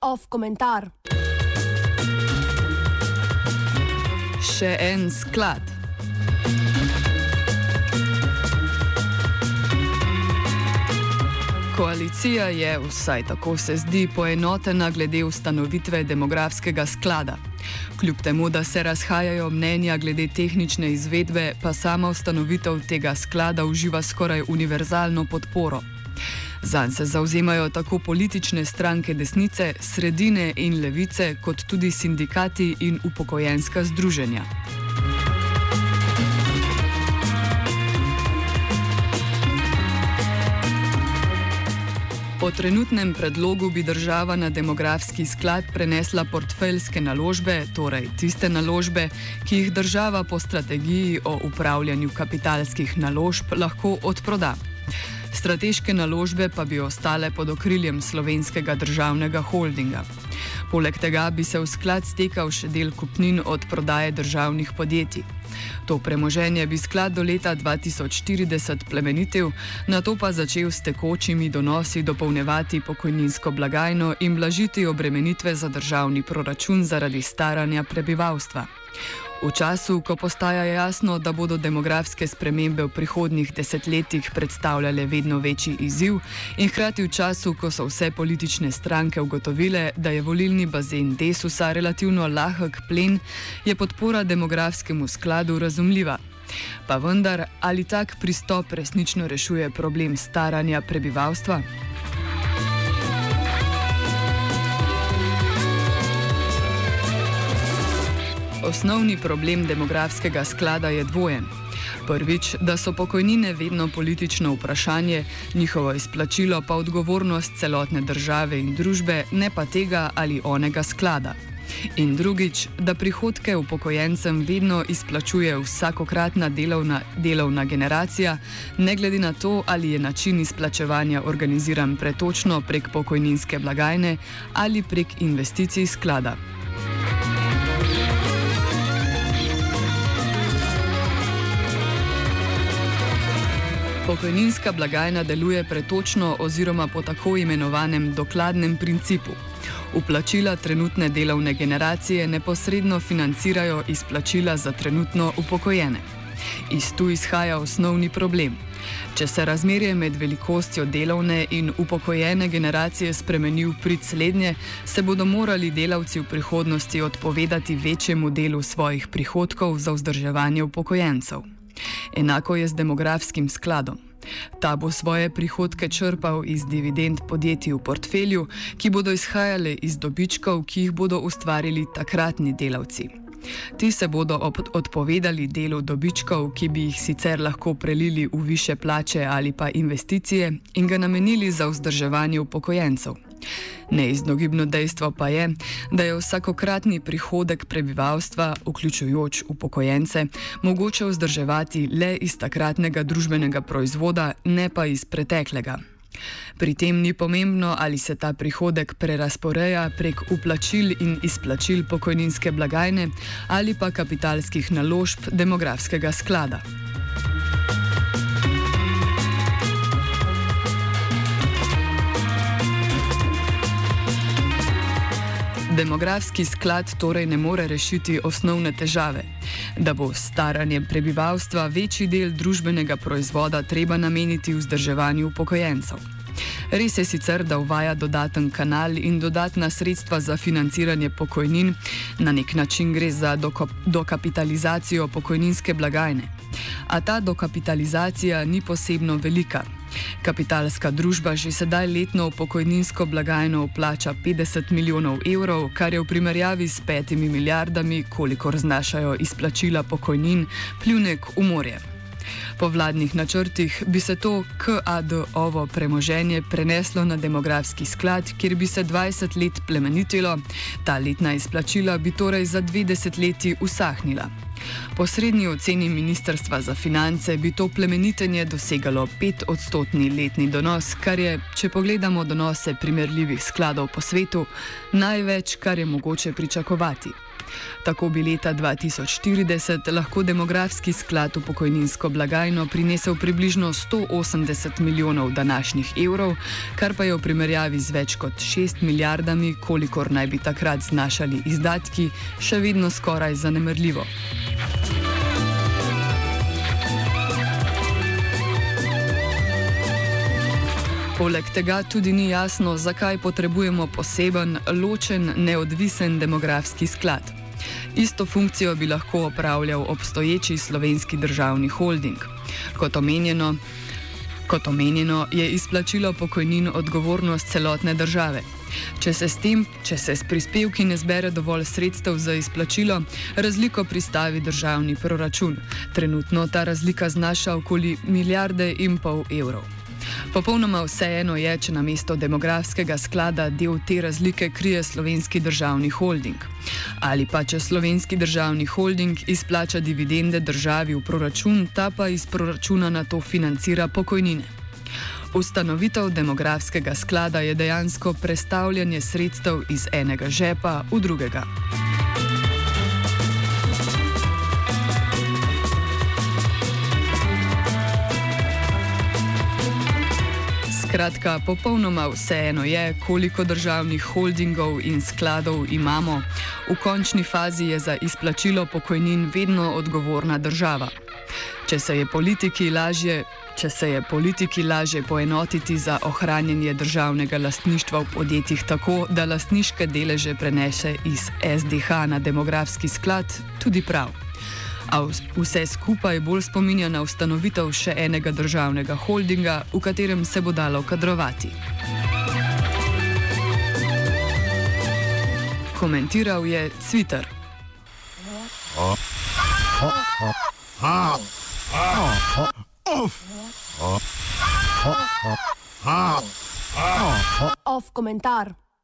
Off komentar. Še en sklad. Koalicija je, vsaj tako se zdi, poenotena glede ustanovitve demografskega sklada. Kljub temu, da se razhajajo mnenja glede tehnične izvedbe, pa sama ustanovitev tega sklada uživa skoraj univerzalno podporo. Zanj se zauzemajo tako politične stranke desnice, sredine in levice, kot tudi sindikati in upokojenska združenja. Po trenutnem predlogu bi država na demografski sklad prenesla portfeljske naložbe, torej tiste naložbe, ki jih država po strategiji o upravljanju kapitalskih naložb lahko odproda. Strateške naložbe pa bi ostale pod okriljem slovenskega državnega holdinga. Poleg tega bi se v sklad stekal še del kupnin od prodaje državnih podjetij. To premoženje bi sklad do leta 2040 plemenitev, na to pa začel s tekočimi donosi dopolnjevati pokojninsko blagajno in blažiti obremenitve za državni proračun zaradi staranja prebivalstva. V času, ko postaja jasno, da bodo demografske spremembe v prihodnjih desetletjih predstavljale vedno večji izziv, in hkrati v času, ko so vse politične stranke ugotovile, da je volilni bazen Desusa relativno lahek plen, je podpora demografskemu skladu razumljiva. Pa vendar, ali tak pristop resnično rešuje problem staranja prebivalstva? Osnovni problem demografskega sklada je dvojen. Prvič, da so pokojnine vedno politično vprašanje, njihovo izplačilo pa odgovornost celotne države in družbe, ne pa tega ali onega sklada. In drugič, da prihodke upokojencem vedno izplačuje vsakokratna delovna, delovna generacija, ne glede na to, ali je način izplačevanja organiziran pretočno prek pokojninske blagajne ali prek investicij sklada. Pokojninska blagajna deluje pretočno oziroma po tako imenovanem dokladnem principu. Uplačila trenutne delovne generacije neposredno financirajo izplačila za trenutno upokojene. Iz tu izhaja osnovni problem. Če se razmerje med velikostjo delovne in upokojene generacije spremeni v prid slednje, se bodo morali delavci v prihodnosti odpovedati večjemu delu svojih prihodkov za vzdrževanje upokojencev. Enako je z demografskim skladom. Ta bo svoje prihodke črpal iz dividend podjetij v portfelju, ki bodo izhajale iz dobičkov, ki jih bodo ustvarili takratni delavci. Ti se bodo odpovedali delu dobičkov, ki bi jih sicer lahko prelili v više plače ali pa investicije in ga namenili za vzdrževanje upokojencev. Neizogibno dejstvo pa je, da je vsakokratni prihodek prebivalstva, vključujoč upokojence, mogoče vzdrževati le iz takratnega družbenega proizvoda, ne pa iz preteklega. Pri tem ni pomembno, ali se ta prihodek prerasporeja prek uplačil in izplačil pokojninske blagajne ali pa kapitalskih naložb demografskega sklada. Demografski sklad torej ne more rešiti osnovne težave, da bo s staranjem prebivalstva večji del družbenega proizvoda treba nameniti vzdrževanju upokojencev. Res je sicer, da uvaja dodaten kanal in dodatna sredstva za financiranje pokojnin, na nek način gre za dokapitalizacijo pokojninske blagajne. A ta dokapitalizacija ni posebno velika. Kapitalska družba že sedaj letno v pokojninsko blagajno vplača 50 milijonov evrov, kar je v primerjavi s petimi milijardami, kolikor znašajo izplačila pokojnin, pljunek v morje. Po vladnih načrtih bi se to KAD-ovo premoženje preneslo na demografski sklad, kjer bi se 20 let plemenitilo, ta letna izplačila bi torej za 20 leti usahnila. Po srednji oceni Ministrstva za finance bi to plemenitenje dosegalo 5 odstotni letni donos, kar je, če pogledamo donose primerljivih skladov po svetu, največ, kar je mogoče pričakovati. Tako bi leta 2040 lahko demografski sklad v pokojninsko blagajno prinesel približno 180 milijonov današnjih evrov, kar pa je v primerjavi z več kot 6 milijardami, kolikor naj bi takrat znašali izdatki, še vedno skoraj zanemrljivo. Poleg tega tudi ni jasno, zakaj potrebujemo poseben, ločen, neodvisen demografski sklad. Isto funkcijo bi lahko opravljal obstoječi slovenski državni holding. Kot omenjeno, kot omenjeno je izplačilo pokojnin odgovornost celotne države. Če se, tem, če se s prispevki ne zbere dovolj sredstev za izplačilo, razliko pristavi državni proračun. Trenutno ta razlika znaša okoli milijarde in pol evrov. Popolnoma vseeno je, če na mesto demografskega sklada del te razlike krije slovenski državni holding. Ali pa če slovenski državni holding izplača dividende državi v proračun, ta pa iz proračuna na to financira pokojnine. Ustanovitev demografskega sklada je dejansko prestavljanje sredstev iz enega žepa v drugega. Skratka, popolnoma vseeno je, koliko državnih holdingov in skladov imamo. V končni fazi je za izplačilo pokojnin vedno odgovorna država. Če se je politiki lažje. Če se je politiki lažje poenotiti za ohranjanje državnega lastništva v podjetjih tako, da lastniške deleže prenese iz SDH na demografski sklad, tudi prav. A vse skupaj bolj spominja na ustanovitev še enega državnega holdinga, v katerem se bo dalo kadrovati. Komentiral je Twitter. Off komentar.